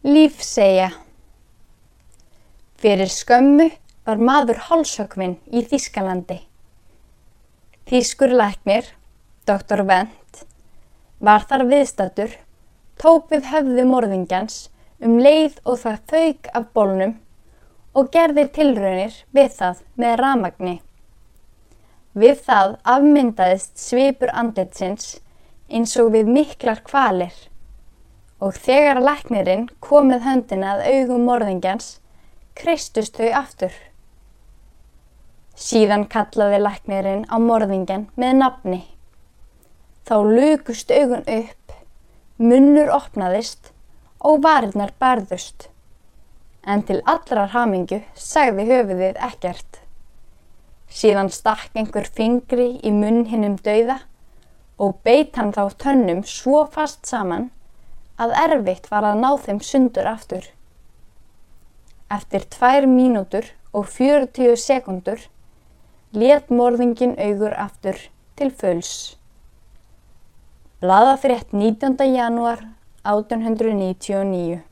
Lífsegja Fyrir skömmu var maður hálsökvinn í Þískalandi. Þískur læknir, Dr. Wendt, var þar viðstatur, tók við höfðu morðingjans um leið og það fauk af bólnum og gerði tilraunir við það með ramagni. Við það afmyndaðist svipur andlitsins eins og við miklar kvalir og þegar læknirinn komið höndina að augum morðingjans, kreistust þau aftur. Síðan kallaði læknirinn á morðingjan með nafni. Þá lukust augun upp, munnur opnaðist og varirnar barðust. En til allrar hamingu sagði höfuðið ekkert. Síðan stakk einhver fingri í munn hinnum dauða og beit hann þá tönnum svo fast saman að erfitt var að ná þeim sundur aftur. Eftir tvær mínútur og 40 sekundur let morðingin augur aftur til fulls. Blaða frétt 19. janúar 1899